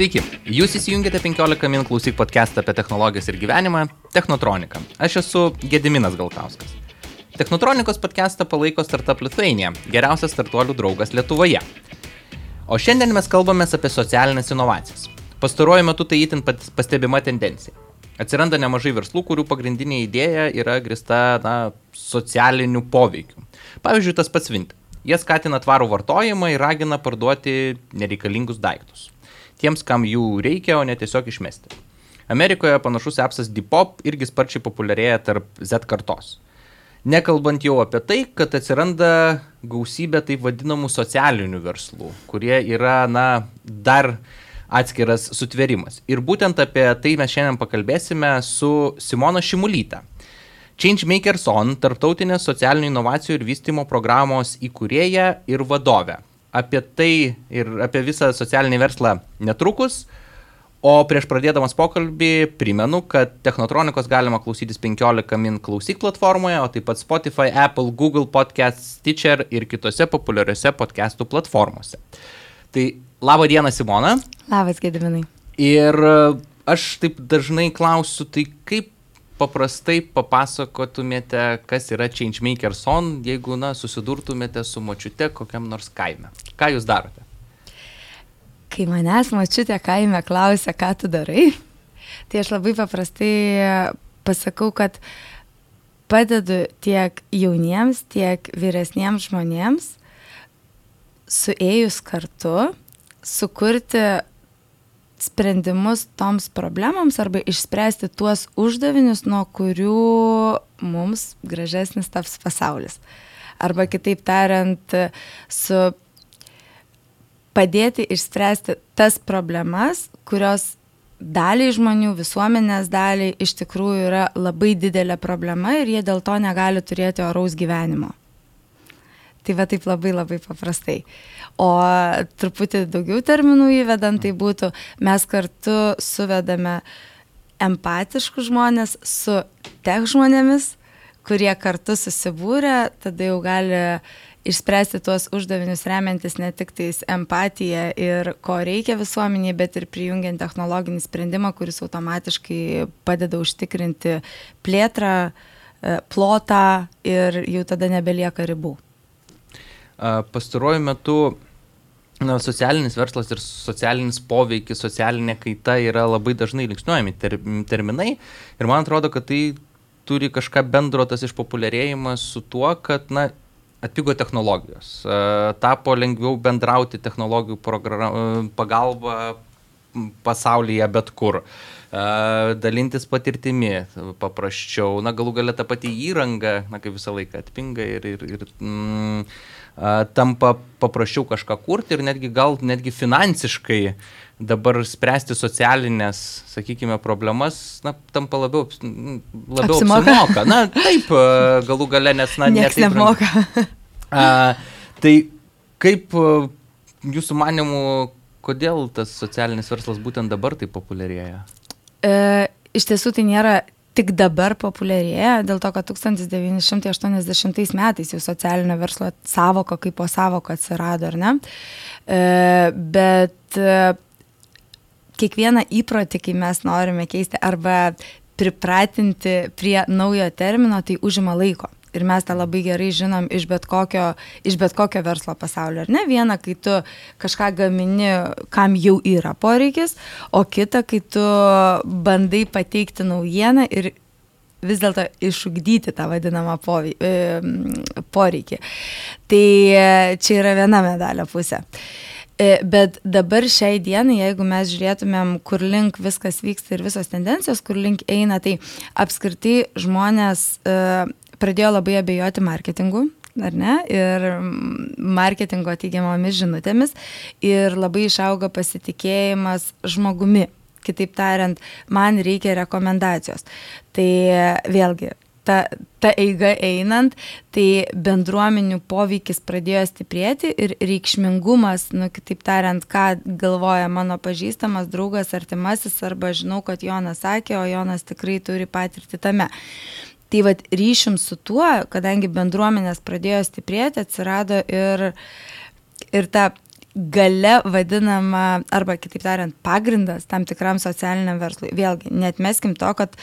Sveiki, jūs įsijungėte 15 min klausyk podcastą apie technologijas ir gyvenimą - Technotronika. Aš esu Gediminas Galkauskas. Technotronikos podcastą palaiko Startup Lithuania, geriausias startuolių draugas Lietuvoje. O šiandien mes kalbame apie socialinės inovacijas. Pastaruoju metu tai itin pastebima tendencija. Atsiranda nemažai verslų, kurių pagrindinė idėja yra grista na, socialiniu poveikiu. Pavyzdžiui, tas pats Vinti. Jie skatina tvarų vartojimą ir ragina parduoti nereikalingus daiktus tiems, kam jų reikia, o ne tiesiog išmesti. Amerikoje panašus appsas Depop irgi sparčiai populiarėja tarp Z kartos. Nekalbant jau apie tai, kad atsiranda gausybė taip vadinamų socialinių verslų, kurie yra, na, dar atskiras sutverimas. Ir būtent apie tai mes šiandien pakalbėsime su Simona Šimulyta. Changemakers On, tarptautinės socialinių inovacijų ir vystimo programos įkūrėja ir vadovė apie tai ir apie visą socialinį verslą netrukus. O prieš pradėdamas pokalbį primenu, kad Technotronikos galima klausytis 15 min klausyk platformoje, o taip pat Spotify, Apple, Google Podcast, Stitcher ir kitose populiariose podcastų platformose. Tai laba diena, Simona. Labas, Gediminai. Ir aš taip dažnai klausiu, tai kaip paprastai papasakotumėte, kas yra Changemakers On, jeigu, na, susidurtumėte su močiute kokiam nors kaime. Ką jūs darote? Kai manęs močiutė kaime klausia, ką tu darai, tai aš labai paprastai pasakau, kad padedu tiek jauniems, tiek vyresniems žmonėms suėjus kartu sukurti sprendimus toms problemams arba išspręsti tuos uždavinius, nuo kurių mums gražesnis taps pasaulis. Arba kitaip tariant, su padėti išspręsti tas problemas, kurios daliai žmonių, visuomenės daliai iš tikrųjų yra labai didelė problema ir jie dėl to negali turėti oraus gyvenimo. Tai va taip labai labai paprastai. O truputį daugiau terminų įvedant, tai būtų, mes kartu suvedame empatiškus žmonės su tech žmonėmis, kurie kartu susibūrė, tada jau gali išspręsti tuos uždavinius remiantis ne tik tais empatiją ir ko reikia visuomeniai, bet ir prijungiant technologinį sprendimą, kuris automatiškai padeda užtikrinti plėtrą, e, plotą ir jau tada nebelieka ribų. Pastaruoju metu na, socialinis verslas ir socialinis poveikis, socialinė kaita yra labai dažnai linksniuojami ter, terminai. Ir man atrodo, kad tai turi kažką bendro tas išpopuliarėjimas su tuo, kad na, atpigo technologijos, tapo lengviau bendrauti technologijų pagalba pasaulyje bet kur. Dalintis patirtimi paprasčiau, na galų galia ta pati įranga, na kaip visą laiką atpinga ir, ir, ir mm, tampa paprasčiau kažką kurti ir netgi gal netgi finansiškai dabar spręsti socialinės, sakykime, problemas, na, tampa labiau, labiau apsimoka. apsimoka. Na, taip, galų gale, nes, na, Niekas netaip, nemoka. A, tai kaip jūsų manimų, kodėl tas socialinis verslas būtent dabar taip populiarėja? E, iš tiesų tai nėra tik dabar populiarėja, dėl to, kad 1980 metais jau socialinio verslo savoka kaip po savoka atsirado, ar ne? E, bet e, kiekvieną įprotį, kai mes norime keisti arba pripratinti prie naujo termino, tai užima laiko ir mes tą labai gerai žinom iš bet kokio, iš bet kokio verslo pasaulio. Ar ne? Viena, kai tu kažką gamini, kam jau yra poreikis, o kita, kai tu bandai pateikti naujieną ir vis dėlto išugdyti tą vadinamą e, poreikį. Tai e, čia yra viena medalio pusė. E, bet dabar šiai dienai, jeigu mes žiūrėtumėm, kur link viskas vyksta ir visos tendencijos, kur link eina, tai apskritai žmonės pradėjo labai abejoti marketingu, ar ne, ir marketingo teigiamomis žinutėmis ir labai išaugo pasitikėjimas žmogumi. Kitaip tariant, man reikia rekomendacijos. Tai vėlgi, ta, ta eiga einant, tai bendruomenių poveikis pradėjo stiprėti ir reikšmingumas, nu, kitaip tariant, ką galvoja mano pažįstamas draugas, artimasis, arba žinau, kad Jonas sakė, o Jonas tikrai turi patirti tame. Tai vad ryšim su tuo, kadangi bendruomenės pradėjo stiprėti, atsirado ir, ir ta gale vadinama, arba kitaip tariant, pagrindas tam tikram socialiniam verslui. Vėlgi, netmeskim to, kad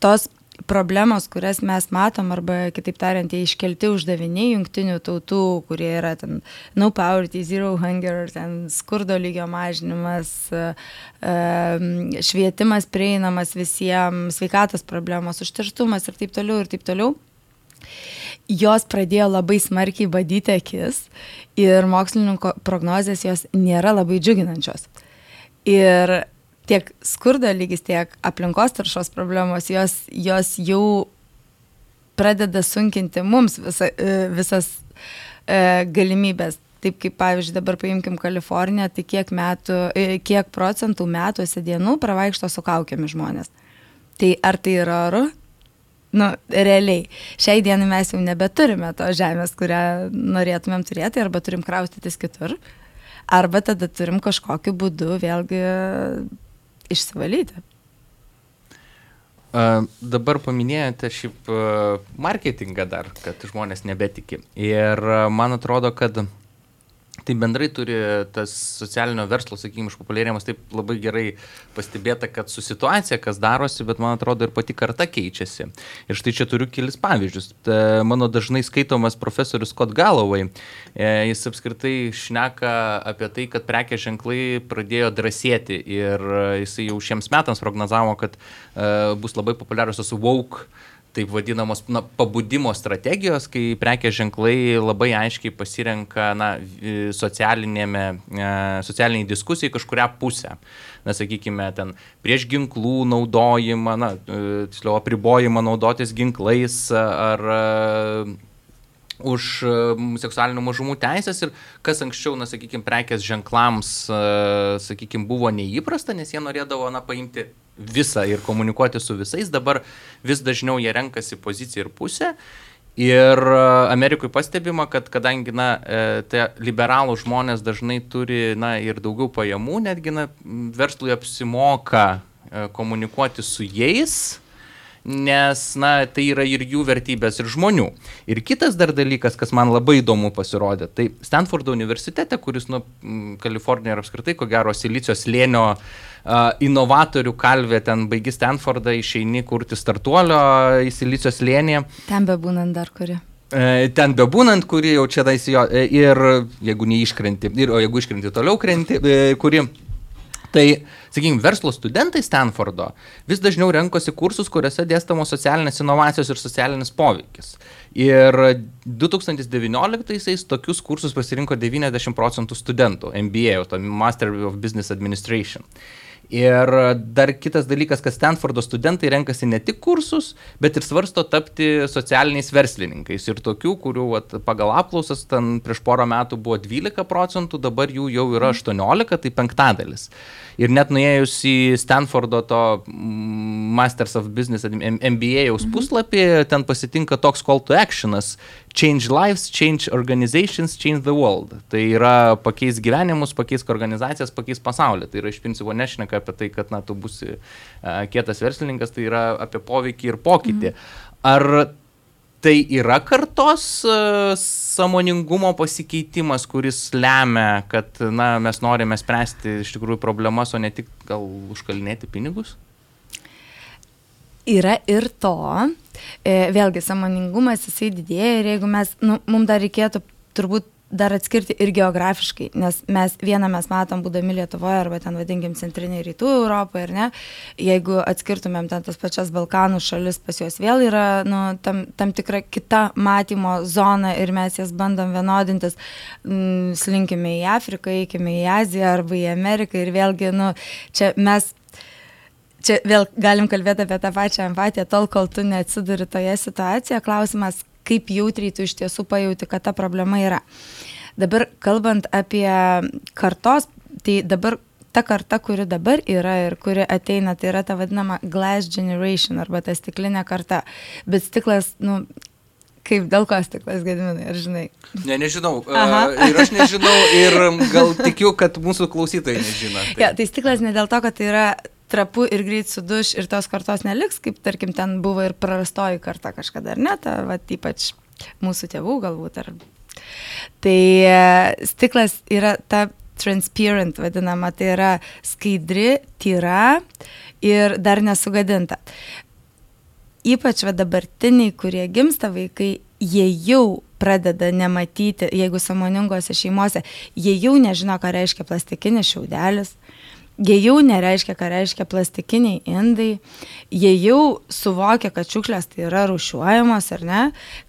tos problemos, kurias mes matom, arba kitaip tariant, tie iškelti uždaviniai jungtinių tautų, kurie yra ten no poverty, zero hunger, ten skurdo lygio mažinimas, švietimas prieinamas visiems, sveikatos problemos, užterštumas ir taip toliau ir taip toliau jos pradėjo labai smarkiai badyti akis ir mokslininkų prognozijas jos nėra labai džiuginančios. Ir tiek skurdo lygis, tiek aplinkos taršos problemos, jos, jos jau pradeda sunkinti mums visa, e, visas e, galimybės. Taip kaip, pavyzdžiui, dabar paimkim Kaliforniją, tai kiek, metų, e, kiek procentų metuose dienų pravaikšto su kaukiami žmonės. Tai ar tai yra oru? Nu, realiai. Šiai dienai mes jau nebeturime to žemės, kurią norėtumėm turėti, arba turim kraustytis kitur, arba tada turim kažkokiu būdu vėlgi išsivalyti. Uh, dabar paminėjote šiaip uh, marketingą dar, kad žmonės nebetiki. Ir uh, man atrodo, kad uh, Tai bendrai turi tas socialinio verslo, sakykime, išpopuliarėjimas taip labai gerai pastebėta, kad su situacija, kas darosi, bet man atrodo ir pati karta keičiasi. Ir štai čia turiu kelis pavyzdžius. Ta, mano dažnai skaitomas profesorius Scott Galloway, e, jis apskritai šneka apie tai, kad prekės ženklai pradėjo drąsėti ir jisai jau šiems metams prognozavo, kad e, bus labai populiariosios woke taip vadinamos na, pabudimo strategijos, kai prekės ženklai labai aiškiai pasirenka na, e, socialiniai diskusijai kažkuria pusę. Na, sakykime, ten prieš ginklų naudojimą, na, e, tiksliau, apribojimą naudotis ginklais ar už seksualinių mažumų teisės ir kas anksčiau, na, sakykime, prekės ženklams, sakykime, buvo neįprasta, nes jie norėdavo, na, paimti visą ir komunikuoti su visais, dabar vis dažniau jie renkasi poziciją ir pusę. Ir Amerikoje pastebima, kad kadangi na, e, tie liberalų žmonės dažnai turi na, ir daugiau pajamų, netgi na, verslui apsimoka e, komunikuoti su jais, nes, na, tai yra ir jų vertybės, ir žmonių. Ir kitas dar dalykas, kas man labai įdomu pasirodė, tai Stanfordo universitete, kuris, nu, Kalifornija ir apskritai, ko gero, Silicijos lėnio uh, inovatorių kalvė, ten baigi Stanfordą, išeini kurti startuolio į Silicijos lėnį. Ten bebūnant dar kuri e, ten bebūnant, kuri jau čia daisijo, e, ir jeigu neiškrenti, ir, o jeigu iškrenti toliau krenti, e, kuri Tai, sakykime, verslo studentai Stanfordo vis dažniau renkosi kursus, kuriuose dėstamos socialinės inovacijos ir socialinis poveikis. Ir 2019-aisiais tokius kursus pasirinko 90 procentų studentų MBA, to Master of Business Administration. Ir dar kitas dalykas, kad Stanfordo studentai renkasi ne tik kursus, bet ir svarsto tapti socialiniais verslininkais. Ir tokių, kurių at, pagal apklausas ten prieš porą metų buvo 12 procentų, dabar jų jau yra 18, tai penktadalis. Ir net nuėjus į Stanfordo to mm, Masters of Business MBA jaus mhm. puslapį, ten pasitinka toks call to actionas Change lives, change organizations, change the world. Tai yra pakeis gyvenimus, pakeis organizacijas, pakeis pasaulį. Tai yra iš principo nešneka apie tai, kad na, tu būsi uh, kietas verslininkas, tai yra apie poveikį ir pokytį. Mhm. Ar tai yra kartos uh, samoningumo pasikeitimas, kuris lemia, kad na, mes norime spręsti iš tikrųjų problemas, o ne tik gal užkalinėti pinigus? Yra ir to. E, vėlgi, samoningumas jisai didėja ir jeigu mes, nu, mums dar reikėtų turbūt dar atskirti ir geografiškai, nes mes vieną mes matom būdami Lietuvoje arba ten vadinkim centrinė rytų Europoje, ar ne, jeigu atskirtumėm ten tas pačias Balkanų šalis, pas juos vėl yra nu, tam, tam tikra kita matymo zona ir mes jas bandom vienodintis, mm, slinkime į Afriką, eikime į Aziją arba į Ameriką ir vėlgi, nu, čia mes čia vėl galim kalbėti apie tą pačią empatiją, tol kol tu neatsiduri toje situacijoje, klausimas, kaip jautriai tu iš tiesų pajauti, kad ta problema yra. Dabar kalbant apie kartos, tai dabar ta karta, kuri dabar yra ir kuri ateina, tai yra ta vadinama glass generation arba ta stiklinė karta. Bet stiklas, nu, Kaip dėl ko stiklas gediminai, ar žinai? Ne, nežinau. Aha. Ir aš nežinau, ir gal tikiu, kad mūsų klausytojai nežino. Tai. Ja, tai stiklas ne dėl to, kad tai yra trapu ir greit suduš ir tos kartos neliks, kaip tarkim ten buvo ir prarastoji karta kažkada, ar ne, ta, va, ypač mūsų tėvų galbūt. Ar... Tai e, stiklas yra ta transparent vadinama, tai yra skaidri, tyra ir dar nesugadinta. Ypač va dabartiniai, kurie gimsta vaikai, jie jau pradeda nematyti, jeigu samoningose šeimose, jie jau nežino, ką reiškia plastikinis šiaudelis, jie jau nereiškia, ką reiškia plastikiniai indai, jie jau suvokia, kad šiukšlės tai yra rušiuojamos ar ne,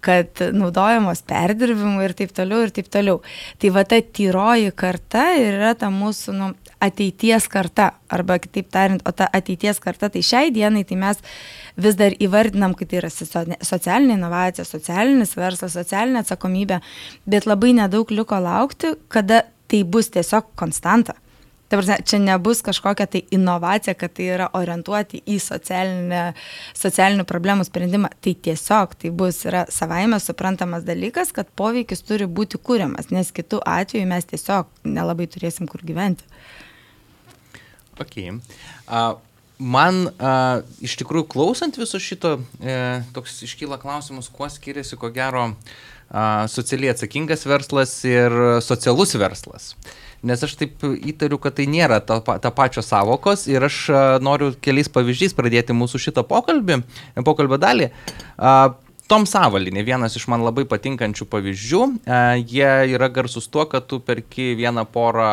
kad naudojamos perdirbimui ir taip toliau ir taip toliau. Tai va ta tyroji karta yra ta mūsų nu, ateities karta, arba kitaip tariant, o ta ateities karta, tai šiai dienai tai mes vis dar įvardinam, kad tai yra socialinė inovacija, socialinis verslas, socialinė atsakomybė, bet labai nedaug liko laukti, kada tai bus tiesiog konstanta. Ta prasme, čia nebus kažkokia tai inovacija, kad tai yra orientuoti į socialinių problemų sprendimą. Tai tiesiog tai bus yra savaime suprantamas dalykas, kad poveikis turi būti kūriamas, nes kitų atveju mes tiesiog nelabai turėsim kur gyventi. Okay. Uh, man uh, iš tikrųjų klausant viso šito, e, toks iškyla klausimas, kuo skiriasi, ko gero, uh, socialiai atsakingas verslas ir socialus verslas. Nes aš taip įtariu, kad tai nėra ta, ta pačios savokos ir aš noriu keliais pavyzdžiais pradėti mūsų šitą pokalbį, pokalbio dalį. Tom Savalinė, vienas iš man labai patinkančių pavyzdžių, jie yra garsus tuo, kad tu perki vieną porą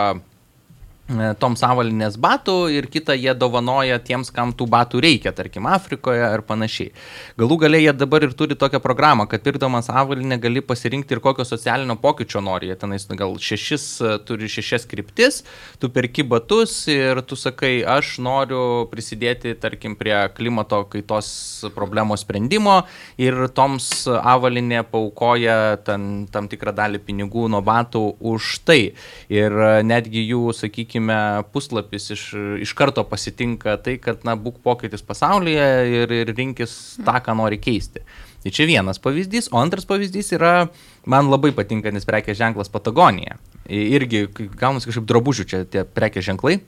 tom savalinės batų ir kitą jie dovanoja tiems, kam tų batų reikia, tarkim, Afrikoje ar panašiai. Galų galia jie dabar ir turi tokią programą, kad pirkdamas avalinę gali pasirinkti ir kokio socialinio pokyčio nori. Jie tenais gal šešis, e, turi šešias kryptis, tu perki batus ir tu sakai, aš noriu prisidėti, tarkim, prie klimato kaitos problemos sprendimo ir toms avalinė paukoja ten, tam tikrą dalį pinigų nuo batų už tai. Ir e, netgi jų, sakykime, sakykime, puslapis iš, iš karto pasitinka tai, kad, na, būk pokytis pasaulyje ir, ir rinkis tą, ką nori keisti. Tai čia vienas pavyzdys, o antras pavyzdys yra, man labai patinkantis prekės ženklas Patagonija. Irgi gaunasi kažkaip drabužių čia tie prekės ženklai,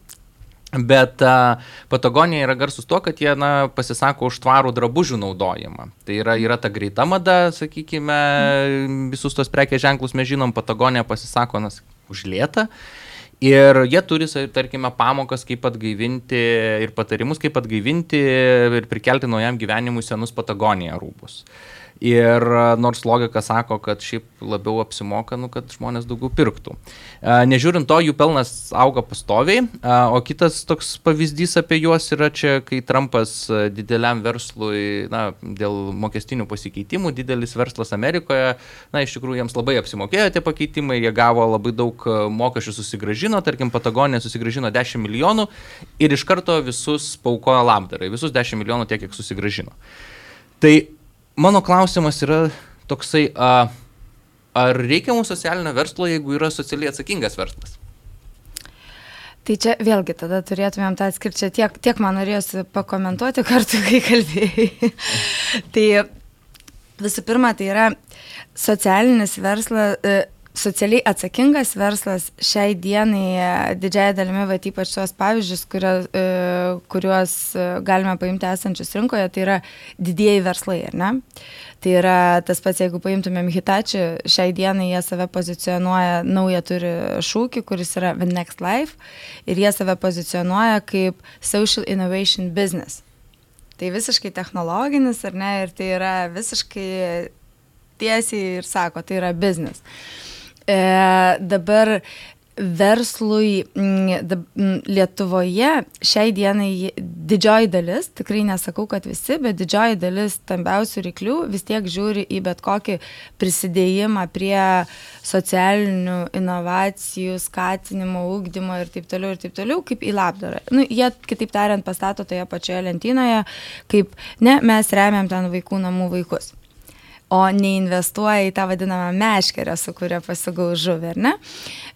Bet uh, Patagonija yra garsus tuo, kad jie na, pasisako už tvarų drabužių naudojimą. Tai yra, yra ta greita mada, sakykime, visus tos prekės ženklus mes žinom, Patagonija pasisako na, už lėtą. Ir jie turi, tarkime, pamokas, kaip atgaivinti ir patarimus, kaip atgaivinti ir prikelti naujam gyvenimui senus Patagoniją rūbus. Uh, Ir nors logika sako, kad šiaip labiau apsimoka, nu, kad žmonės daugiau pirktų. Nežiūrint to, jų pelnas auga pastoviai, o kitas toks pavyzdys apie juos yra čia, kai Trumpas dideliam verslui, na, dėl mokestinių pasikeitimų, didelis verslas Amerikoje, na, iš tikrųjų jiems labai apsimokėjo tie pakeitimai, jie gavo labai daug mokesčių susigražino, tarkim, Patagonija susigražino 10 milijonų ir iš karto visus paukojo labdarai, visus 10 milijonų tiek, kiek susigražino. Tai mano klausimas yra toksai, a, ar reikia mums socialinio verslo, jeigu yra socialiai atsakingas verslas? Tai čia vėlgi tada turėtumėm tą atskirčią, tiek, tiek man norėjosi pakomentuoti kartu, kai kalbėjai. tai visų pirma, tai yra socialinis verslas, e, socialiai atsakingas verslas šiai dienai e, didžiai dalimi, va ypač tuos pavyzdžius, kurio, e, kuriuos e, galime paimti esančius rinkoje, tai yra didieji verslai, ar ne? Tai yra tas pats, jeigu paimtumėm Hitachi, šiai dienai jie save pozicionuoja, naują turi šūkį, kuris yra The Next Life, ir jie save pozicionuoja kaip Social Innovation Business. Tai visiškai technologinis, ar ne, ir tai yra visiškai tiesiai ir sako, tai yra business. E, dabar verslui dab, Lietuvoje šiai dienai didžioji dalis, tikrai nesakau, kad visi, bet didžioji dalis stambiausių ryklių vis tiek žiūri į bet kokį prisidėjimą prie socialinių inovacijų, skatinimo, ūkdymo ir taip toliau ir taip toliau, kaip į labdarą. Nu, jie, kitaip tariant, pastato toje pačioje lentynoje, kaip ne, mes remiam ten vaikų namų vaikus o neinvestuoja į tą vadinamą meškerę, su kuria pasigau žuvį, ar ne?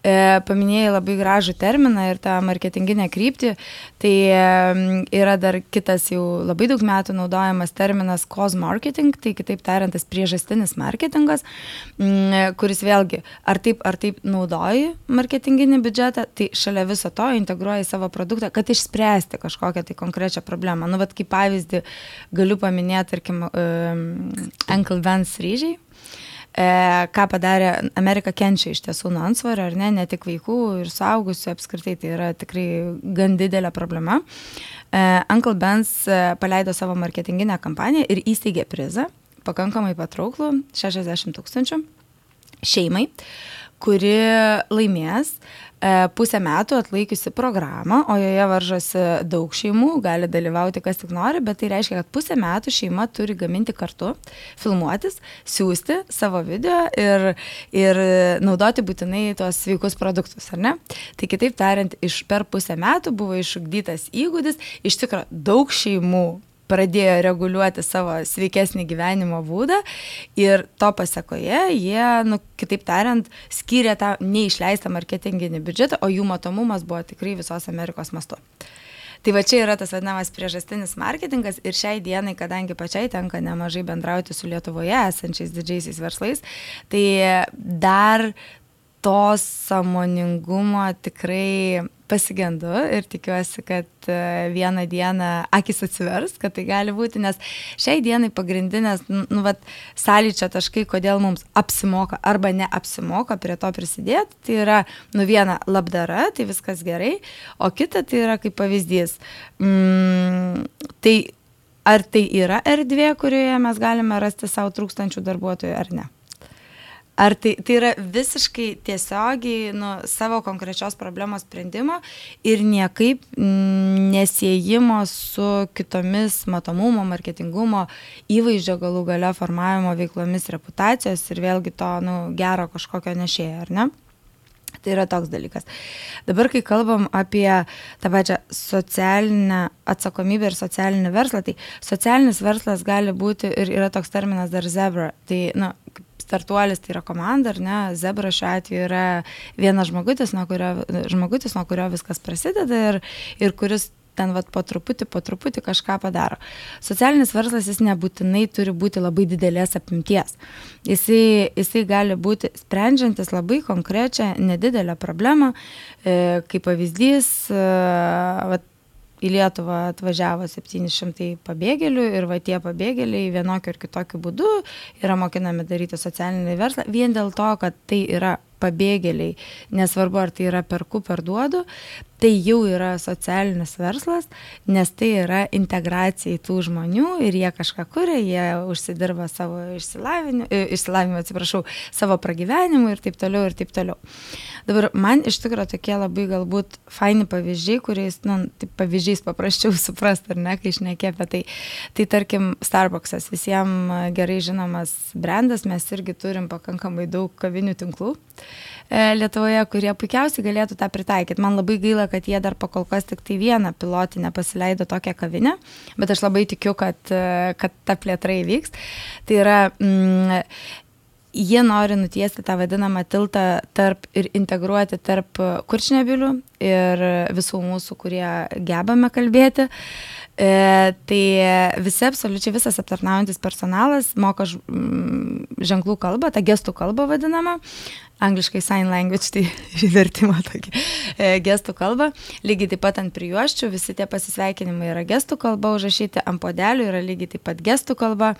E, paminėjai labai gražų terminą ir tą marketinginę kryptį, tai yra dar kitas jau labai daug metų naudojamas terminas cause marketing, tai kitaip tariant, tas priežastinis marketingas, mm, kuris vėlgi ar taip ar taip naudoji marketinginį biudžetą, tai šalia viso to integruoji savo produktą, kad išspręsti kažkokią tai konkrečią problemą. Nu, bet kaip pavyzdį galiu paminėti, tarkim, um, Uncle Vance ryžiai. e, ką padarė, Amerika kenčia iš tiesų nuo ansvario, ar ne, ne tik vaikų ir suaugusių, apskritai tai yra tikrai gan didelė problema. E, Uncle Benz e, paleido savo marketinginę kampaniją ir įsteigė prizą, pakankamai patrauklų, 60 tūkstančių šeimai, kuri laimės E, pusę metų atlaikiusi programą, o joje varžosi daug šeimų, gali dalyvauti kas tik nori, bet tai reiškia, kad pusę metų šeima turi gaminti kartu, filmuotis, siūsti savo video ir, ir naudoti būtinai tuos sveikus produktus, ar ne? Tai kitaip tariant, iš per pusę metų buvo išugdytas įgūdis, iš tikrųjų daug šeimų pradėjo reguliuoti savo sveikesnį gyvenimo būdą ir to pasakoje jie, nu, kitaip tariant, skyrė tą neišleistą marketinginį biudžetą, o jų matomumas buvo tikrai visos Amerikos mastu. Tai va čia yra tas vadinamas priežastinis marketingas ir šiai dienai, kadangi pačiai tenka nemažai bendrauti su Lietuvoje esančiais didžiaisiais verslais, tai dar to samoningumo tikrai pasigendu ir tikiuosi, kad e, vieną dieną akis atsivers, kad tai gali būti, nes šiai dienai pagrindinės, nu, vat, sąlyčio taškai, kodėl mums apsimoka arba neapsimoka prie to prisidėti, tai yra, nu, viena labdara, tai viskas gerai, o kita tai yra kaip pavyzdys. Mm, tai ar tai yra erdvė, kurioje mes galime rasti savo trūkstančių darbuotojų ar ne? Ar tai, tai yra visiškai tiesiogiai nu, savo konkrečios problemos sprendimo ir niekaip nesėjimo su kitomis matomumo, marketingumo, įvaizdžio galų gale formavimo veiklomis reputacijos ir vėlgi to nu, gero kažkokio nešėjo, ar ne? Tai yra toks dalykas. Dabar, kai kalbam apie tą pačią socialinę atsakomybę ir socialinį verslą, tai socialinis verslas gali būti ir yra toks terminas dar zebra. Tai, na, nu, startuolis tai yra komanda, ar ne, zebra šiuo atveju yra vienas žmogutis, nuo kurio, žmogutis, nuo kurio viskas prasideda ir, ir kuris ten vat, po truputį, po truputį kažką padaro. Socialinis verslas jis nebūtinai turi būti labai didelės apimties. Jisai, jisai gali būti sprendžiantis labai konkrečią, nedidelę problemą, e, kaip pavyzdys, e, vat, į Lietuvą atvažiavo 700 pabėgėlių ir va tie pabėgėliai vienokiu ar kitokiu būdu yra mokinami daryti socialinį verslą vien dėl to, kad tai yra pabėgėliai, nesvarbu ar tai yra perku, parduodu, tai jau yra socialinis verslas, nes tai yra integracija į tų žmonių ir jie kažką kuria, jie užsidirba savo e, išsilavinimu atsiprašau, savo pragyvenimu ir taip toliau ir taip toliau. Dabar man iš tikrųjų tokie labai galbūt faini pavyzdžiai, kuriais, na, nu, taip pavyzdžiais paprasčiau suprasti, ar ne, kai išnekė apie tai. Tai tarkim, Starbucksas visiems gerai žinomas brandas, mes irgi turim pakankamai daug kavinių tinklų. E, Lietuvoje, kurie puikiausiai galėtų tą pritaikyti. Man labai gaila, kad jie dar pakol kas tik tai vieną pilotinę pasileido tokią kavinę, bet aš labai tikiu, kad, e, kad ta plėtra įvyks. Tai yra, mm, jie nori nutiesti tą vadinamą tiltą tarp ir integruoti tarp kurčnebilių ir visų mūsų, kurie gebame kalbėti. E, tai visi, absoliučiai visas aptarnaujantis personalas moka ženklų kalbą, tą gestų kalbą vadinamą, angliškai sign language, tai vertimą tokį e, gestų kalbą. Lygiai taip pat ant prijuoščių visi tie pasisveikinimai yra gestų kalba užrašyti, ant podelių yra lygiai taip pat gestų kalba.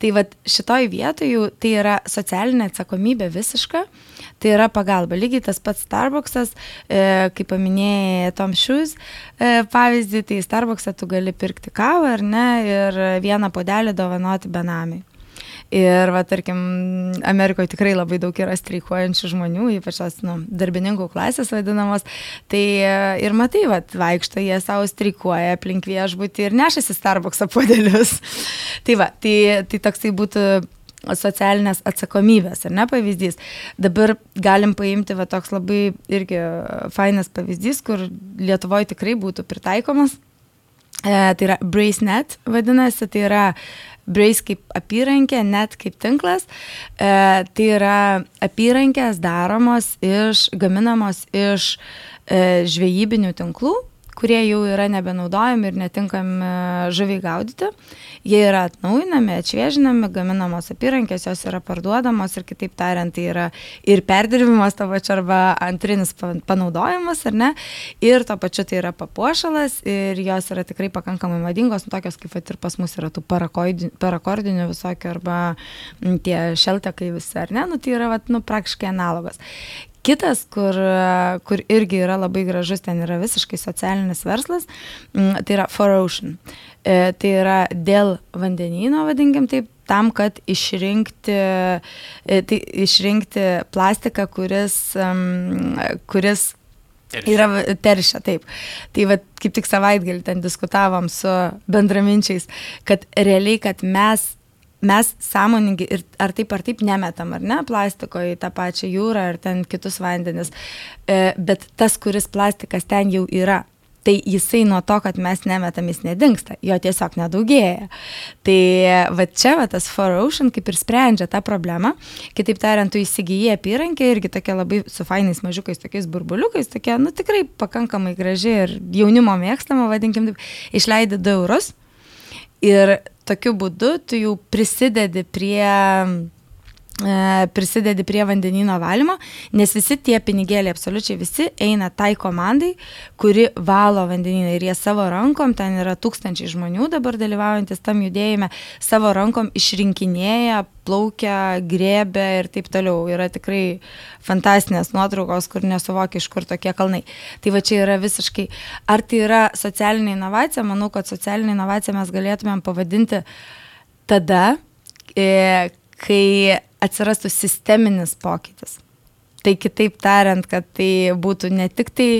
Tai vad šitoj vietoje tai yra socialinė atsakomybė visiška, tai yra pagalba. Lygiai tas pats Starbucksas, e, kaip paminėjai Tom Shoes e, pavyzdį, tai Starbucksą tu gali pirkti kavą ar ne ir vieną podelį dovanoti benamiai. Ir, va, tarkim, Amerikoje tikrai labai daug yra streikuojančių žmonių, ypač tos nu, darbininkų klasės vadinamos. Tai e, ir matai, va, vaikšto jie savo streikuoja aplink viešbutį ir nešasi Starbucks apodelius. tai va, tai, tai toksai būtų socialinės atsakomybės, ar ne pavyzdys. Dabar galim paimti va toks labai irgi fainas pavyzdys, kur Lietuvoje tikrai būtų pritaikomas. E, tai yra BraceNet vadinasi, tai yra Brace kaip apyrankė, net kaip tinklas. E, tai yra apyrankės daromos iš, gaminamos iš e, žvejybinių tinklų, kurie jau yra nebenaudojami ir netinkami žuviai gaudyti. Jie yra atnaujinami, atšviežinami, gaminamos apyrankės, jos yra parduodamos ir kitaip tariant, tai yra ir perdirbimas to pačiu arba antrinis panaudojimas, ar ne, ir to pačiu tai yra papuošalas ir jos yra tikrai pakankamai madingos, nu, tokios kaip ir pas mus yra tų parakordinių visokių arba tie šeltekai visi, ar ne, nu, tai yra, vat, nu, praktiškai analogas. Kitas, kur, kur irgi yra labai gražus, ten yra visiškai socialinis verslas, mm, tai yra For Ocean. E, tai yra dėl vandenyno, vadinkim taip, tam, kad išrinkti, e, tai išrinkti plastiką, kuris, um, kuris Teršia. Yra teršia, taip. Tai va, kaip tik savaitgalį ten diskutavom su bendraminčiais, kad realiai, kad mes mes sąmoningi ir ar taip ar taip nemetam, ar ne, plastiko į tą pačią jūrą ar ten kitus vandenis, e, bet tas, kuris plastikas ten jau yra, tai jisai nuo to, kad mes nemetam, jis nedingsta, jo tiesiog nedaugėja. Tai va čia va tas For Ocean kaip ir sprendžia tą problemą. Kitaip tariant, tu įsigijai apyrankę irgi tokia labai su fainais mažiukais, tokiais burbuliukais, tokia, nu tikrai pakankamai graži ir jaunimo mėgstama, vadinkim taip, išleidai 2 eurus. Ir tokiu būdu tu jau prisidedi prie prisidedi prie vandenino valymo, nes visi tie pinigėliai, absoliučiai visi, eina tai komandai, kuri valo vandeniną ir jie savo rankom, ten yra tūkstančiai žmonių dabar dalyvaujantis tam judėjime, savo rankom išrinkinėja, plaukia, grėbė ir taip toliau. Yra tikrai fantastinės nuotraukos, kur nesuvokia, iš kur tokie kalnai. Tai va čia yra visiškai, ar tai yra socialinė inovacija, manau, kad socialinė inovacija mes galėtumėm pavadinti tada, e, kai atsirastų sisteminis pokytis. Tai kitaip tariant, kad tai būtų ne tik tai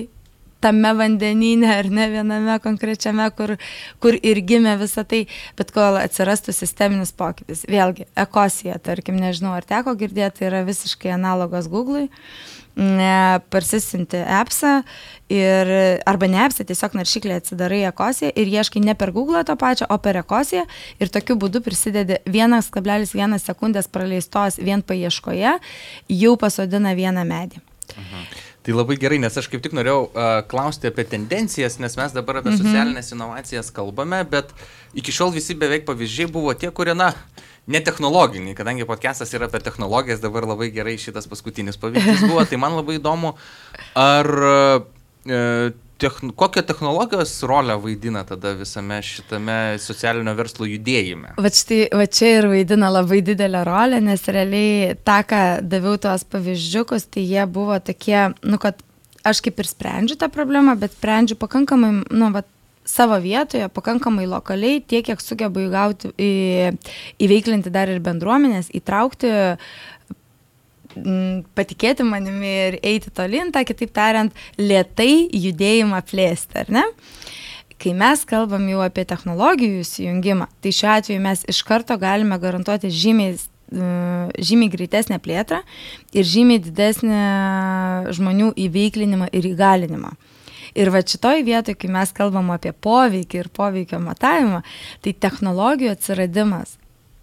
tame vandenyne ar ne viename konkrečiame, kur, kur ir gimė visa tai, bet kol atsirastų sisteminis pokytis. Vėlgi, ekosija, tarkim, nežinau, ar teko girdėti, tai yra visiškai analogas Google'ui. Parsisinti appsą ir, arba ne appsą, tiesiog naršyklę atsidarai ekosiją ir ieškai ne per Google to pačio, o per ekosiją ir tokiu būdu prisidedi 1,1 sekundės praleistos vien paieškoje, jau pasodina vieną medį. Mhm. Tai labai gerai, nes aš kaip tik norėjau uh, klausti apie tendencijas, nes mes dabar apie mhm. socialinės inovacijas kalbame, bet iki šiol visi beveik pavyzdžiai buvo tie, kurie, na, netechnologiniai, kadangi podcastas yra apie technologijas, dabar labai gerai šitas paskutinis pavyzdys buvo, tai man labai įdomu, ar uh, techn kokią technologijos rolę vaidina tada visame šitame socialinio verslo judėjime? Va, štai, va čia ir vaidina labai didelę rolę, nes realiai tą, ką daviau tuos pavyzdžiukus, tai jie buvo tokie, nu, kad aš kaip ir sprendžiu tą problemą, bet sprendžiu pakankamai, nu, va, savo vietoje, pakankamai lokaliai, tiek, kiek sugebu įgauti, į, įveiklinti dar ir bendruomenės, įtraukti patikėti manimi ir eiti tolin, tą kitaip tariant, lietai judėjimą plėsti, ar ne? Kai mes kalbam jau apie technologijų įsijungimą, tai šiuo atveju mes iš karto galime garantuoti žymiai žymiai greitesnę plėtrą ir žymiai didesnį žmonių įveiklinimą ir įgalinimą. Ir va šitoj vietoje, kai mes kalbam apie poveikį ir poveikio matavimą, tai technologijų atsiradimas,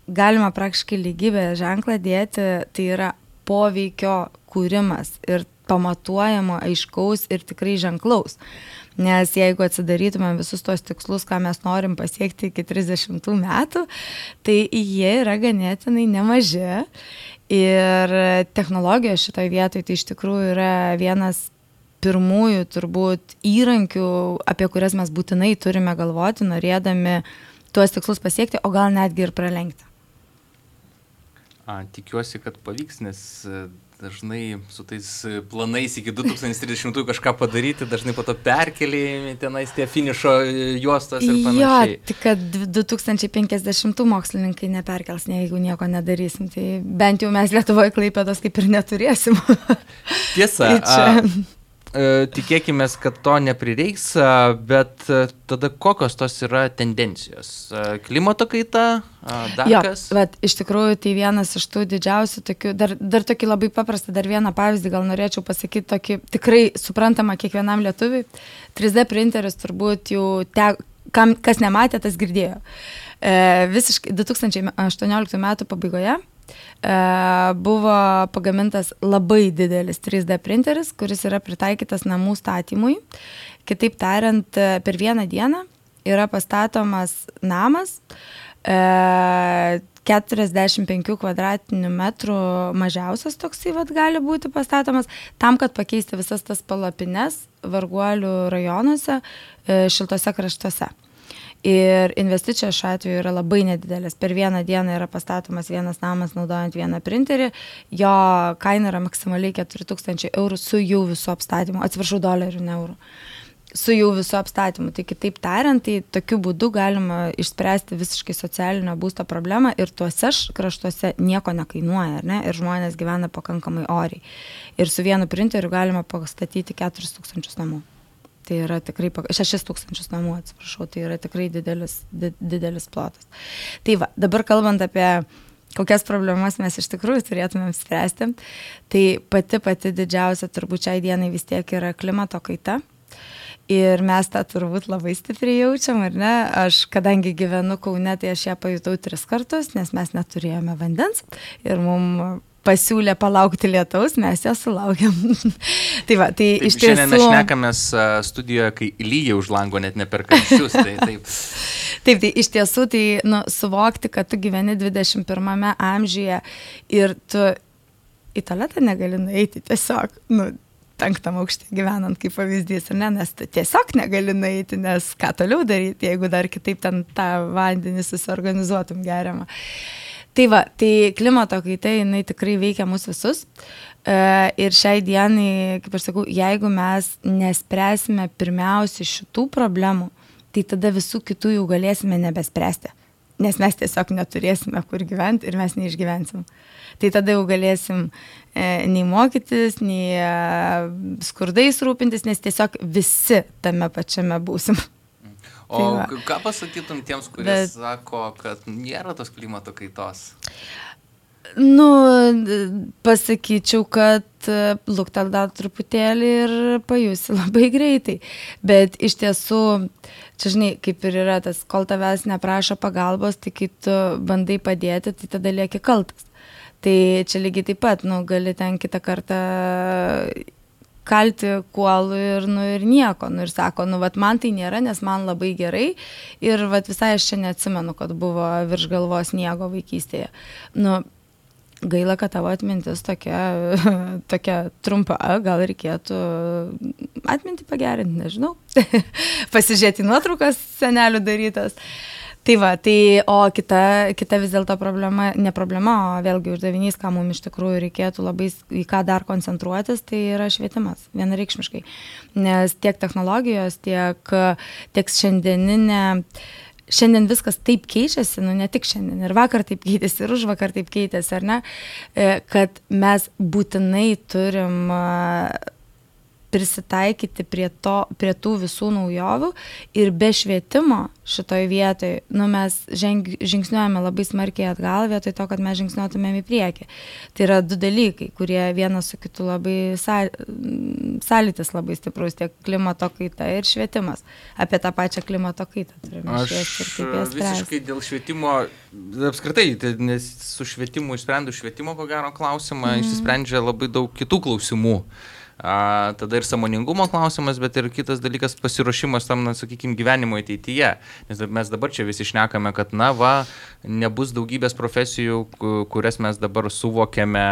galima praktiškai lygybę ženklą dėti, tai yra poveikio kūrimas ir pamatuojamo, aiškaus ir tikrai ženklaus. Nes jeigu atsidarytumėm visus tos tikslus, ką mes norim pasiekti iki 30 metų, tai jie yra ganėtinai nemaži. Ir technologijos šitoje vietoje tai iš tikrųjų yra vienas pirmųjų turbūt įrankių, apie kurias mes būtinai turime galvoti, norėdami tuos tikslus pasiekti, o gal netgi ir pralenkti. A, tikiuosi, kad pavyks, nes e, dažnai su tais e, planais iki 2030 kažką padaryti, dažnai po to perkeliami tenais tie finišo e, juostos ir panašiai. Jo, tik kad 2050 mokslininkai neperkels, ne, jeigu nieko nedarysim. Tai bent jau mes Lietuvoje klaipėdos kaip ir neturėsim. Tiesa. tai čia... a, tikėkime, kad to neprireiks, bet e, tada kokios tos yra tendencijos? Klimato kaita, dar jo, kas? Bet iš tikrųjų tai vienas iš tų didžiausių tokių, dar, dar tokį labai paprastą, dar vieną pavyzdį gal norėčiau pasakyti, tokį tikrai suprantamą kiekvienam lietuviui. 3D printeris turbūt jau, te, kam, kas nematė, tas girdėjo. E, visiškai 2018 metų pabaigoje buvo pagamintas labai didelis 3D printeris, kuris yra pritaikytas namų statymui. Kitaip tariant, per vieną dieną yra pastatomas namas, 45 kvadratinių metrų mažiausias toksai vat, gali būti pastatomas, tam, kad pakeisti visas tas palapines varguolių rajonuose, e, šiltose kraštuose. Ir investicijos šiuo atveju yra labai nedidelės. Per vieną dieną yra pastatomas vienas namas naudojant vieną printerį, jo kaina yra maksimaliai 4000 eurų su jų visų apstatymu, atsiprašau, dolerių, ne eurų. Su jau visu apstatymu. Tai kitaip tariant, tai tokiu būdu galima išspręsti visiškai socialinio būsto problemą ir tuose kraštuose nieko nekainuoja, ne? Ir žmonės gyvena pakankamai oriai. Ir su vienu printeriu galima pastatyti 4000 namų. Tai yra tikrai 6000 namų, atsiprašau, tai yra tikrai didelis, di, didelis plotas. Tai va, dabar kalbant apie kokias problemas mes iš tikrųjų turėtumėm spręsti, tai pati pati didžiausia turbūt šiai dienai vis tiek yra klimato kaita Ir mes tą turbūt labai stipriai jaučiam, ar ne? Aš, kadangi gyvenu Kaune, tai aš ją pajutau tris kartus, nes mes neturėjome vandens ir mums pasiūlė palaukti lietaus, mes ją sulaukėm. tai va, tai taip, iš tiesų... Šiandien mes šnekamės studijoje, kai lyja už lango, net ne per karščius. Tai, taip. taip, tai iš tiesų, tai nu, suvokti, kad tu gyveni 21 amžiuje ir tu į tualetą negali nueiti tiesiog, nu, penktam aukšte gyvenant kaip pavyzdys, ne, nes tiesiog negali nueiti, nes ką toliau daryti, jeigu dar kitaip ten tą vandenį susiorganizuotum geriamą. Tai va, tai klimato kaita, jinai tikrai veikia mus visus. E, ir šiai dienai, kaip aš sakau, jeigu mes nespręsime pirmiausia šitų problemų, tai tada visų kitų jau galėsime nebespręsti. Nes mes tiesiog neturėsime kur gyventi ir mes neišgyvensim. Tai tada jau galėsim E, nei mokytis, nei e, skurdais rūpintis, nes tiesiog visi tame pačiame būsim. O tai ką pasakytum tiems, kurie Bet... sako, kad nėra tos klimato kaitos? Nu, pasakyčiau, kad luktel dar truputėlį ir pajusi labai greitai. Bet iš tiesų, čia žinai, kaip ir yra tas, kol tavęs neprašo pagalbos, tai kai tu bandai padėti, tai tada lieki kaltas. Tai čia lygiai taip pat, nu, gali ten kitą kartą kalti kuolų ir, nu, ir nieko. Nu, ir sako, nu, vat, man tai nėra, nes man labai gerai. Ir vat, visai aš čia neatsimenu, kad buvo virš galvos sniego vaikystėje. Nu, gaila, kad tavo atmintis tokia, tokia trumpa, gal reikėtų atminti pagerinti, nežinau. Pasižiūrėti nuotraukas senelių darytas. Uh, Tai va, tai o kita, kita vis dėlto problema, ne problema, o vėlgi uždavinys, ką mums iš tikrųjų reikėtų labai, į ką dar koncentruotis, tai yra švietimas, vienareikšmiškai. Nes tiek technologijos, tiek, tiek šiandieninė, šiandien viskas taip keičiasi, nu ne tik šiandien, ir vakar taip keitėsi, ir už vakar taip keitėsi, ar ne, e, kad mes būtinai turim prisitaikyti prie, to, prie tų visų naujovių ir be švietimo šitoj vietoj, nu, mes ženg, žingsniuojame labai smarkiai atgal vietoj to, kad mes žingsniuotumėm į priekį. Tai yra du dalykai, kurie vienas su kitu labai sąlytis labai stiprus, tiek klimato kaita ir švietimas. Apie tą pačią klimato kaitą turime spręsti. Visiškai dėl švietimo, apskritai, tai nes su švietimu išsprendus švietimo, ko gero, klausimą, mm. išsisprendžia labai daug kitų klausimų. A, tada ir samoningumo klausimas, bet ir kitas dalykas pasiruošimas tam, na, sakykime, gyvenimo ateityje. Nes mes dabar čia visi šnekame, kad, na, va, nebus daugybės profesijų, kurias mes dabar suvokiame,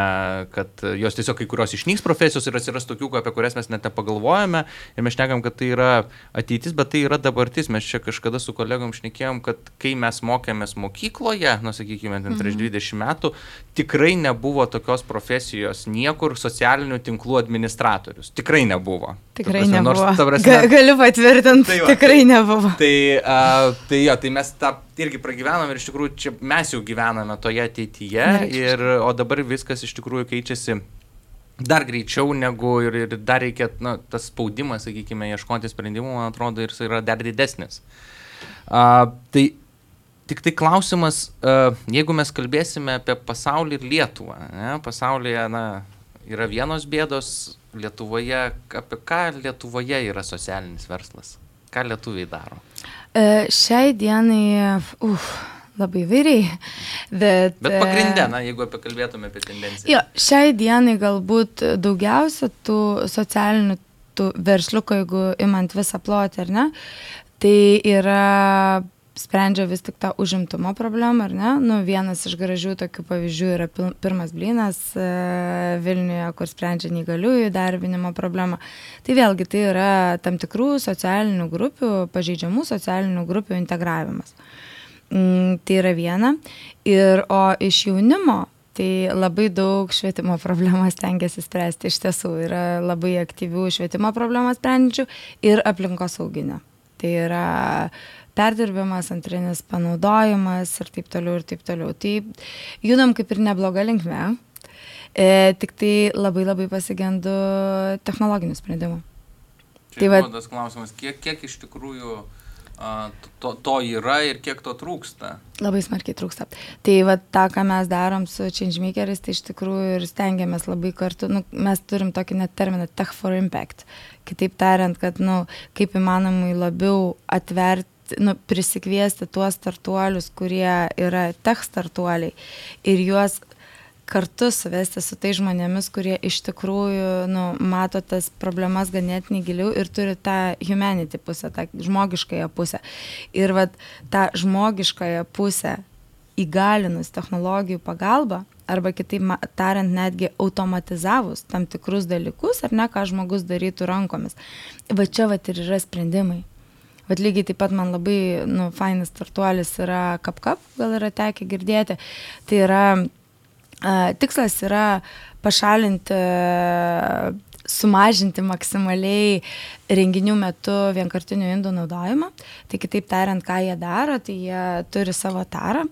kad jos tiesiog kai kurios išnyks profesijos ir atsiras tokių, apie kurias mes net nepagalvojame. Ir mes šnekam, kad tai yra ateitis, bet tai yra dabartis. Mes čia kažkada su kolegom šnekėjom, kad kai mes mokėmės mokykloje, na, sakykime, ten prieš 20 mhm. metų, tikrai nebuvo tokios profesijos niekur socialinių tinklų administracijos operatorius. Tikrai nebuvo. Tikrai prasme, nebuvo. Nors, prasme, Ga, galiu patvirtinti, tai va, tikrai tai, nebuvo. Tai, uh, tai jo, tai mes tą irgi pragyvenom ir iš tikrųjų čia mes jau gyvename toje ateityje, ir, o dabar viskas iš tikrųjų keičiasi dar greičiau negu ir, ir dar reikia, na, tas spaudimas, sakykime, ieškoti sprendimų, man atrodo, ir jis yra dar didesnis. Uh, tai Tik tai klausimas, uh, jeigu mes kalbėsime apie pasaulį ir Lietuvą, ne, pasaulyje na, yra vienos bėdos, Lietuvoje, apie ką Lietuvoje yra socialinis verslas? Ką lietuviai daro? E, šiai dienai, uf, Labai vairiai. Bet, Bet pagrindė, na, jeigu apie kalbėtume apie tendenciją. Jo, šiai dienai galbūt daugiausia tų socialinių tų versliukų, jeigu imant visą plotį, ar ne, tai yra sprendžia vis tik tą užimtumo problemą, ar ne? Nu, vienas iš gražių tokių pavyzdžių yra pirmas blynas e, Vilniuje, kur sprendžia neįgaliųjų darbinimo problemą. Tai vėlgi tai yra tam tikrų socialinių grupių, pažeidžiamų socialinių grupių integravimas. Mm, tai yra viena. Ir o iš jaunimo Tai labai daug švietimo problemas tengiasi spręsti. Iš tiesų yra labai aktyvių švietimo problemas sprendžių ir aplinkos sauginio. Tai yra perdirbimas, antrinis panaudojimas ir taip toliau ir taip toliau. Tai judam kaip ir nebloga linkme, e, tik tai labai labai pasigendu technologinių sprendimų. Tai va, tas klausimas, kiek, kiek iš tikrųjų to, to yra ir kiek to trūksta? Labai smarkiai trūksta. Tai va tą, ką mes darom su changemakeriais, tai iš tikrųjų ir stengiamės labai kartu, nu, mes turim tokį net terminą tech for impact. Kitaip tariant, kad, nu, kaip įmanomai labiau atverti nu, prisikviesti tuos startuolius, kurie yra tech startuoliai ir juos kartu suvesti su tai žmonėmis, kurie iš tikrųjų nu, mato tas problemas ganėtinai giliau ir turi tą humanity pusę, tą žmogiškąją pusę. Ir vat, tą žmogiškąją pusę įgalinus technologijų pagalba, arba kitaip tariant, netgi automatizavus tam tikrus dalykus, ar ne, ką žmogus darytų rankomis. Va čia va ir yra sprendimai. Bet lygiai taip pat man labai, nu, fainas startuolis yra KapKap, gal yra tekę girdėti. Tai yra Tikslas yra pašalinti, sumažinti maksimaliai renginių metu vienkartinių indų naudojimą. Tai kitaip tariant, ką jie daro, tai jie turi savo tarą,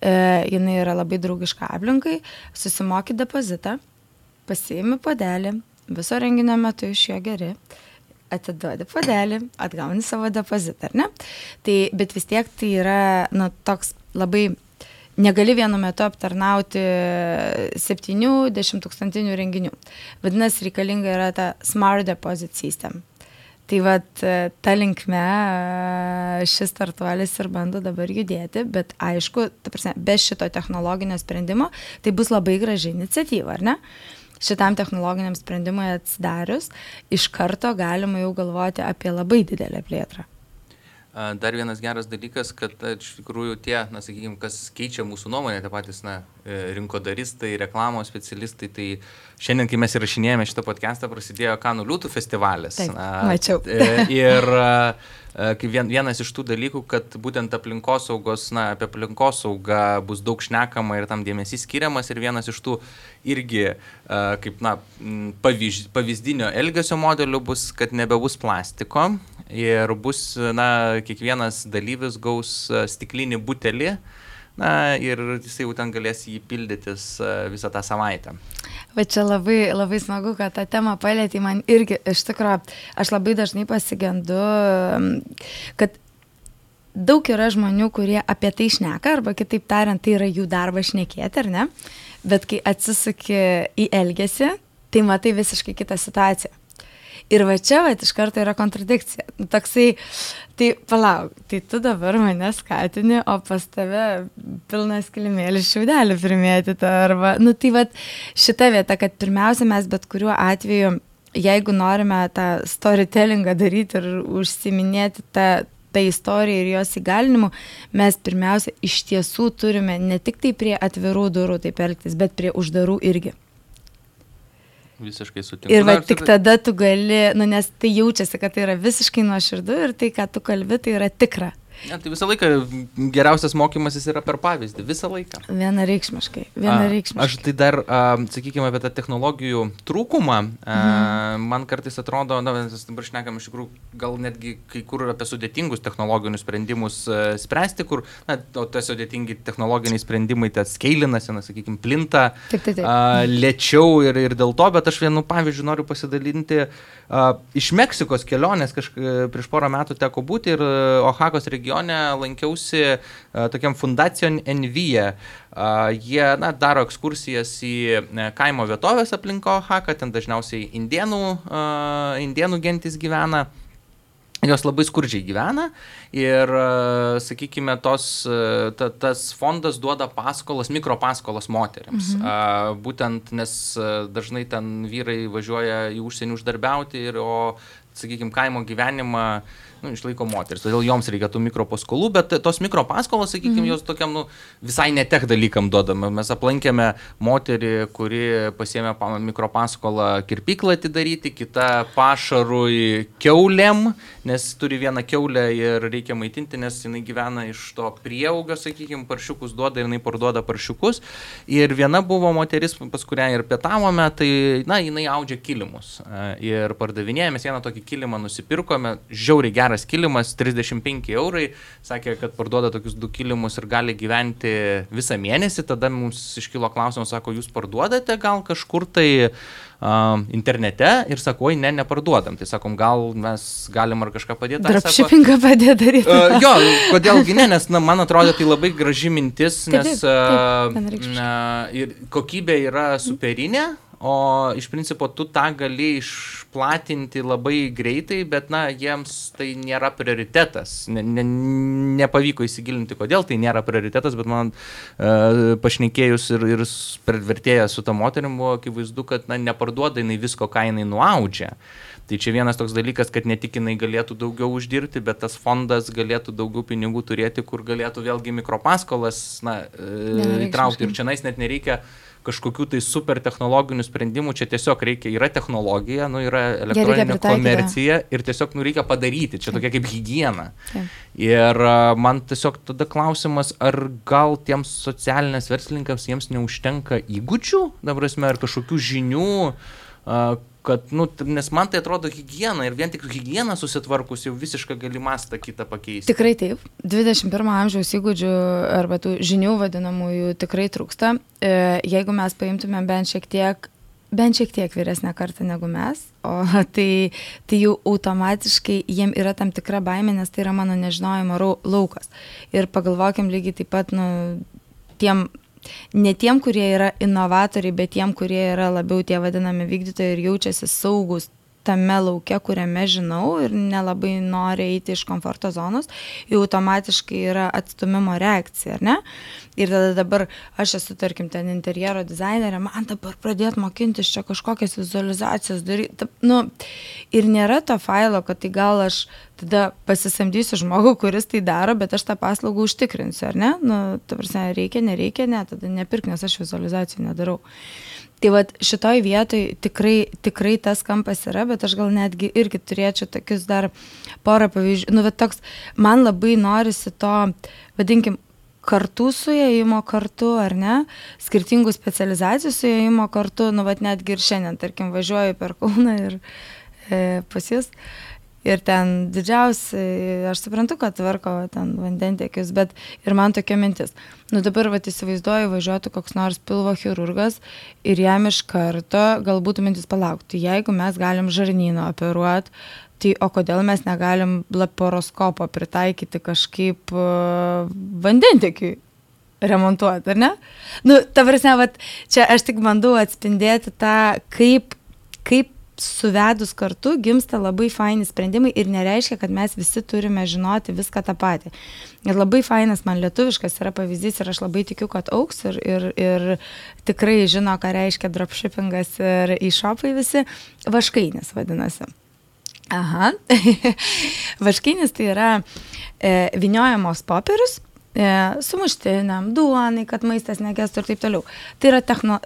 e, jinai yra labai draugiška aplinkai, susimoky depozitą, pasiimi padelį, viso renginio metu iš jo geri atiduodi padelį, atgauni savo depozitą, ar ne? Tai, bet vis tiek tai yra, nu, toks labai negali vienu metu aptarnauti 7-10 tūkstantinių renginių. Vadinasi, reikalinga yra ta Smart Deposit System. Tai vad ta linkme šis startuolis ir bando dabar judėti, bet aišku, prasme, be šito technologinio sprendimo tai bus labai graži iniciatyva, ar ne? Šitam technologiniam sprendimui atsidarius, iš karto galima jau galvoti apie labai didelę plėtrą. Dar vienas geras dalykas, kad iš tikrųjų tie, na, sakykime, kas keičia mūsų nuomonę, tie patys, na, e, rinkodaristai, reklamos specialistai, tai šiandien, kai mes įrašinėjome šitą podcastą, prasidėjo Kanų Liūtų festivalis. Taip, mačiau. E, ir kaip vienas iš tų dalykų, kad būtent aplinkosaugos, na, apie aplinkosaugą bus daug šnekama ir tam dėmesys skiriamas ir vienas iš tų irgi, kaip, na, pavyzdinio elgesio modelių bus, kad nebebus plastiko, ir bus, na, kiekvienas dalyvis gaus e, stiklinį butelį, na, ir jisai jau ten galės jį pildytis e, visą tą savaitę. Bet čia labai, labai smagu, kad tą temą palėtė man irgi, iš tikrųjų, aš labai dažnai pasigendu, kad daug yra žmonių, kurie apie tai šneka, arba kitaip tariant, tai yra jų darbas šnekėti, ar ne? Bet kai atsisuki į elgesį, tai matai visiškai kitą situaciją. Ir va čia, va, iš karto yra kontradikcija. Nu, toksai, tai palauk, tai tu dabar mane skatini, o pas tave pilnas kilimėlis šiaudelį primėtyti. Arba, nu tai va, šita vieta, kad pirmiausia mes bet kuriuo atveju, jeigu norime tą storytellingą daryti ir užsiminėti tą ta istorija ir jos įgalinimu, mes pirmiausia iš tiesų turime ne tik tai prie atvirų durų taip elgtis, bet prie uždarų irgi. Visiškai sutinku. Ir va, tik tada tu gali, nu, nes tai jaučiasi, kad tai yra visiškai nuoširdu ir tai, ką tu kalbi, tai yra tikra. Ne, tai visą laiką geriausias mokymasis yra per pavyzdį, visą laiką. Vienareikšmiškai, vienareikšmiškai. A, aš tai dar, a, sakykime, apie tą technologijų trūkumą, a, mhm. man kartais atrodo, na, mes dabar šnekam iš tikrųjų, gal netgi kai kur apie sudėtingus technologinius sprendimus a, spręsti, kur, na, o tie sudėtingi technologiniai sprendimai, tai skeilinasi, na, sakykime, plinta taip, taip, taip. A, lėčiau ir, ir dėl to, bet aš vienu pavyzdžiu noriu pasidalinti. A, iš Meksikos kelionės kažkaip prieš porą metų teko būti ir Ohakos regione regione lankiausi uh, tokiam fundacijon Envyje. Uh, jie na, daro ekskursijas į uh, kaimo vietovės aplinko Haką, ten dažniausiai indienų, indienų gentis gyvena. jos labai skurdžiai gyvena ir, sakykime, tos, ta, tas fondas duoda paskolas, mikropaskolas moteriams. Mhm. Būtent, nes dažnai ten vyrai važiuoja į užsienį uždarbiauti ir, o, sakykime, kaimo gyvenimą nu, išlaiko moteris, todėl joms reikia tų mikropaskolų, bet tos mikropaskolos, sakykime, mm. jos tokiam nu, visai netek dalykam duodame. Mes aplankėme moterį, kuri pasėmė mikropaskolą kirpyklą atidaryti, kita pašarui keuliam, nes turi vieną keulę ir reikia maitinti, nes jinai gyvena iš to prieaugio, sakykime, paršiukus duoda ir jinai parduoda paršiukus. Ir viena buvo moteris, pas kurią ir pietavome, tai, na, jinai audžia kilimus. Ir pardavinėjame, vieną tokį kilimą nusipirkome, žiauriai gerą geras kilimas, 35 eurai, sakė, kad parduoda tokius du kilimus ir gali gyventi visą mėnesį, tada mums iškilo klausimas, sako, jūs parduodate gal kažkur tai uh, internete ir sako, oi, ne, neparduodam. Tai sakom, gal mes galim ar kažką padėti. Dropshippingą padėti daryti. Uh, jo, kodėlgi ne, nes na, man atrodo tai labai graži mintis, nes taip, uh, ir kokybė yra superinė, o iš principo tu tą gali išplatinti labai greitai, bet, na, jiems tai nėra prioritetas. Ne, ne, nepavyko įsigilinti, kodėl tai nėra prioritetas, bet man e, pašnekėjus ir, ir per vertėją su tą moterim buvo akivaizdu, kad, na, neparduoda jinai visko, ką jinai nuaudžia. Tai čia vienas toks dalykas, kad ne tik jinai galėtų daugiau uždirbti, bet tas fondas galėtų daugiau pinigų turėti, kur galėtų vėlgi mikropaskolas na, e, įtraukti. Ir čia nais net nereikia kažkokių tai super technologinių sprendimų, čia tiesiog reikia, yra technologija, nu, yra elektroninė komercija ir tiesiog nu, reikia padaryti, čia tokia kaip hygiena. Taip. Ir man tiesiog tada klausimas, ar gal tiems socialinės verslininkams jiems neužtenka įgūdžių, dabar esame, ar kažkokių žinių, kad, nu, nes man tai atrodo higiena ir vien tik higiena susitvarkus jau visiškai gali mastą kitą pakeisti. Tikrai taip. 21 amžiaus įgūdžių arba tų žinių vadinamųjų tikrai trūksta. E, jeigu mes paimtumėm bent šiek tiek bent šiek tiek vyresnę kartą negu mes, o tai, tai jau automatiškai jiem yra tam tikra baimė, nes tai yra mano nežinojimo laukas. Ir pagalvokim lygiai taip pat, nu, tiem ne tiem, kurie yra inovatoriai, bet tiem, kurie yra labiau tie vadinami vykdytojai ir jaučiasi saugus tame lauke, kuriame žinau ir nelabai nori eiti iš komforto zonos, jau automatiškai yra atstumimo reakcija, ar ne? Ir tada dabar aš esu, tarkim, ten interjero dizainerė, man dabar pradėti mokintis čia kažkokias vizualizacijas daryti. Nu, ir nėra to failo, kad tai gal aš tada pasisamdysiu žmogų, kuris tai daro, bet aš tą paslaugą užtikrinsiu, ar ne? Nu, ta prasme, reikia, nereikia, ne, tada nepirk, nes aš vizualizacijų nedarau. Tai vad šitoj vietoj tikrai, tikrai tas kampas yra, bet aš gal netgi irgi turėčiau tokius dar porą pavyzdžių. Nu, bet toks, man labai norisi to, vadinkim, kartų suėjimo kartu, ar ne, skirtingų specializacijų suėjimo kartu, nu, bet netgi ir šiandien, tarkim, važiuoju per Kauną ir e, pas jūs. Ir ten didžiausiai, aš suprantu, kad tvarko ten vandentiekius, bet ir man tokia mintis. Nu dabar, va, įsivaizduoju, važiuotų koks nors pilvo chirurgas ir jam iš karto galbūt mintis palaukti. Jeigu mes galim žarnyną operuoti, tai o kodėl mes negalim laparoskopo pritaikyti kažkaip uh, vandentiekiui? remontuoti, ar ne? Nu, ta prasme, va, čia aš tik bandau atspindėti tą, kaip, kaip suvedus kartu gimsta labai faini sprendimai ir nereiškia, kad mes visi turime žinoti viską tą patį. Ir labai fainas man lietuviškas yra pavyzdys ir aš labai tikiu, kad auks ir, ir, ir tikrai žino, ką reiškia dropshippingas ir e-shopai visi. Vaškainis vadinasi. Aha. Vaškainis tai yra e, viniojamos popierius e, sumuštiniam, duonai, kad maistas negestų ir taip toliau. Tai yra techno,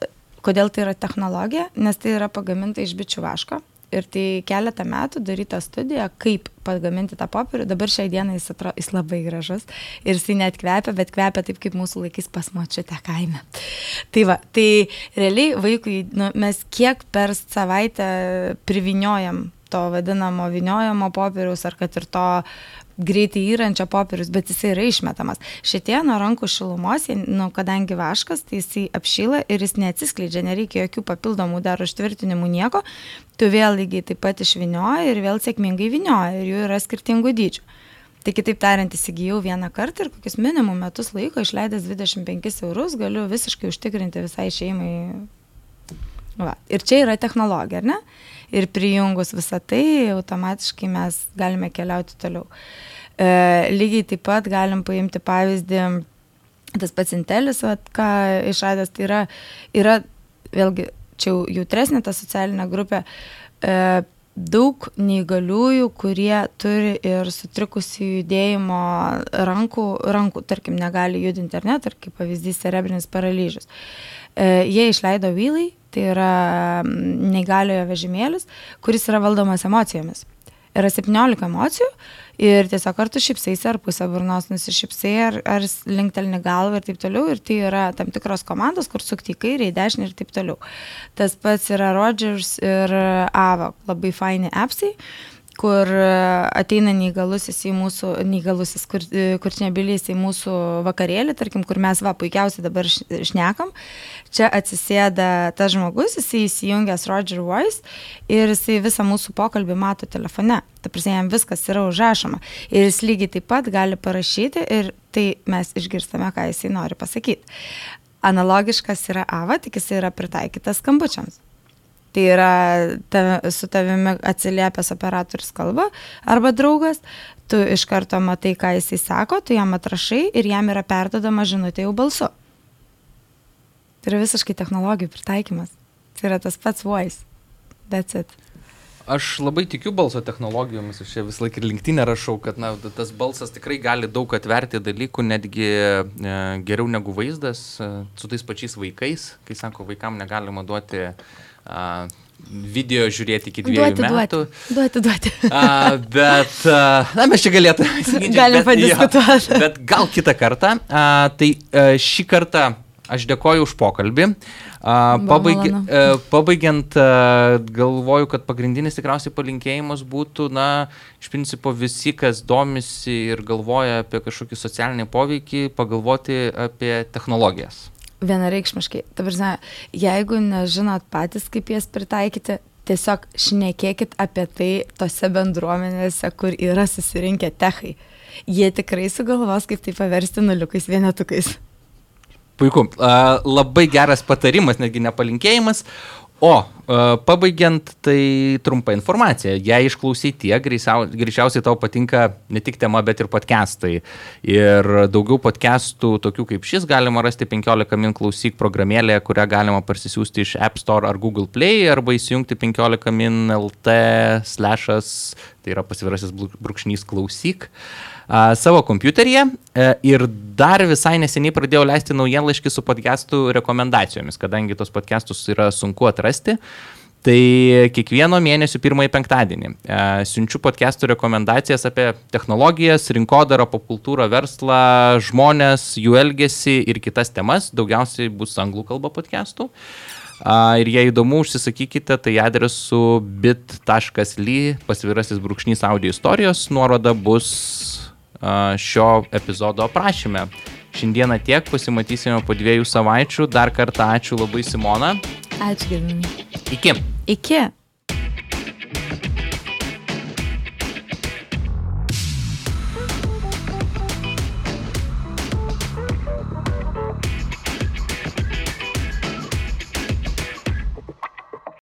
Kodėl tai yra technologija? Nes tai yra pagaminta iš bičių vaško. Ir tai keletą metų daryta studija, kaip pagaminti tą popierių. Dabar šiai dienai jis, atro, jis labai gražus. Ir jis net kvepia, bet kvepia taip, kaip mūsų laikais pas močiutę kaime. Tai va, tai realiai vaikui, nu, mes kiek per savaitę priviniojam to vadinamo viniojamo popieriaus, ar kad ir to greitai įrančio popierius, bet jisai yra išmetamas. Šitie nuo rankų šilumos, nu, kadangi vaškas, tai jisai apšyla ir jis neatsiskleidžia, nereikia jokių papildomų dar užtvirtinimų nieko, tu vėl lygiai taip pat išvinioji ir vėl sėkmingai vinioji ir jų yra skirtingų dydžių. Tai kitaip tariant, įsigijau vieną kartą ir kokius minimum metus laiko išleidęs 25 eurus galiu visiškai užtikrinti visai šeimai. Va. Ir čia yra technologija, ar ne? Ir prijungus visą tai, automatiškai mes galime keliauti toliau. E, lygiai taip pat galim paimti pavyzdį, tas pats Intelis, vat, ką išradęs, tai yra, yra vėlgi, čia jau jautresnė ta socialinė grupė, e, daug neįgaliųjų, kurie turi ir sutrikusių judėjimo rankų, rankų, tarkim, negali judinti ar ne, tarkim, pavyzdys cerebrinis paralyžius. E, jie išleido Vylai, tai yra neįgaliojo vežimėlis, kuris yra valdomas emocijomis. Yra 17 emocijų ir tiesiog ar tu šipsaisi, ar pusę burnos nusišipsai, ar, ar linktelni galvą ir taip toliau. Ir tai yra tam tikros komandos, kur sukti į kairę, į dešinę ir taip toliau. Tas pats yra Rogers ir Ava, labai faini appsai kur ateina neįgalusis į mūsų, neįgalusis, kur, kur nebilys į mūsų vakarėlį, tarkim, kur mes va puikiausiai dabar šnekam, čia atsisėda tas žmogus, jisai įsijungęs Roger Voice ir jisai visą mūsų pokalbį mato telefone. Ta prasme, jam viskas yra užrašoma. Ir jis lygiai taip pat gali parašyti ir tai mes išgirstame, ką jisai nori pasakyti. Analogiškas yra AVA, tik jisai yra pritaikytas skambučiams. Tai yra ta, su tavimi atsiliepęs operatorius kalba arba draugas, tu iš karto matai, ką jisai sako, tu jam atrašai ir jam yra perdodama žinutė jau balsu. Tai yra visiškai technologijų pritaikymas. Tai yra tas pats voice. That's it. Aš labai tikiu balso technologijomis, aš čia vis laik ir linktinę rašau, kad na, tas balsas tikrai gali daug atverti dalykų, netgi e, geriau negu vaizdas, e, su tais pačiais vaikais, kai sako, vaikam negalima duoti e, video žiūrėti iki dviejų duoti, metų. Duoti, duoti. A, bet, a, na, mes čia galėtume. Galim padiskutuoti. Bet gal kitą kartą. A, tai a, šį kartą Aš dėkoju už pokalbį. Pabaigi, pabaigiant, galvoju, kad pagrindinis tikriausiai palinkėjimas būtų, na, iš principo visi, kas domisi ir galvoja apie kažkokį socialinį poveikį, pagalvoti apie technologijas. Vienareikšmiškai. Tavrasme, jeigu nežinot patys, kaip jas pritaikyti, tiesiog šnekėkit apie tai tose bendruomenėse, kur yra susirinkę techai. Jie tikrai sugalvos, kaip tai paversti nuliukais vienetukais. Puiku. Labai geras patarimas, netgi nepalinkėjimas. O, pabaigiant, tai trumpa informacija. Jei išklausai tiek, greičiausiai tau patinka ne tik tema, bet ir podcastai. Ir daugiau podcastų, tokių kaip šis, galima rasti 15 min klausyk programėlėje, kurią galima parsisiųsti iš App Store ar Google Play, arba įsijungti 15 min LT slashas, tai yra pasvirasis brūkšnys klausyk. Uh, a, savo kompiuteryje e, ir dar visai neseniai pradėjau leisti naujienlaiškį su podcastų rekomendacijomis, kadangi tos podcastus yra sunku atrasti. Tai kiekvieno mėnesio pirmąjį penktadienį e, siunčiu podcastų rekomendacijas apie technologijas, rinkodarą, popkultūrą, verslą, žmonės, jų elgesį ir kitas temas. Daugiausiai bus anglų kalba podcastų. Ir jei įdomu, užsisakykite, tai adresu bit.ly pasvirasis brūkšnys audio istorijos. Nuoroda bus šio epizodo aprašyme. Šiandieną tiek, pasimatysime po dviejų savaičių. Dar kartą ačiū labai Simona. Ačiū, gerbimi. Iki. Iki.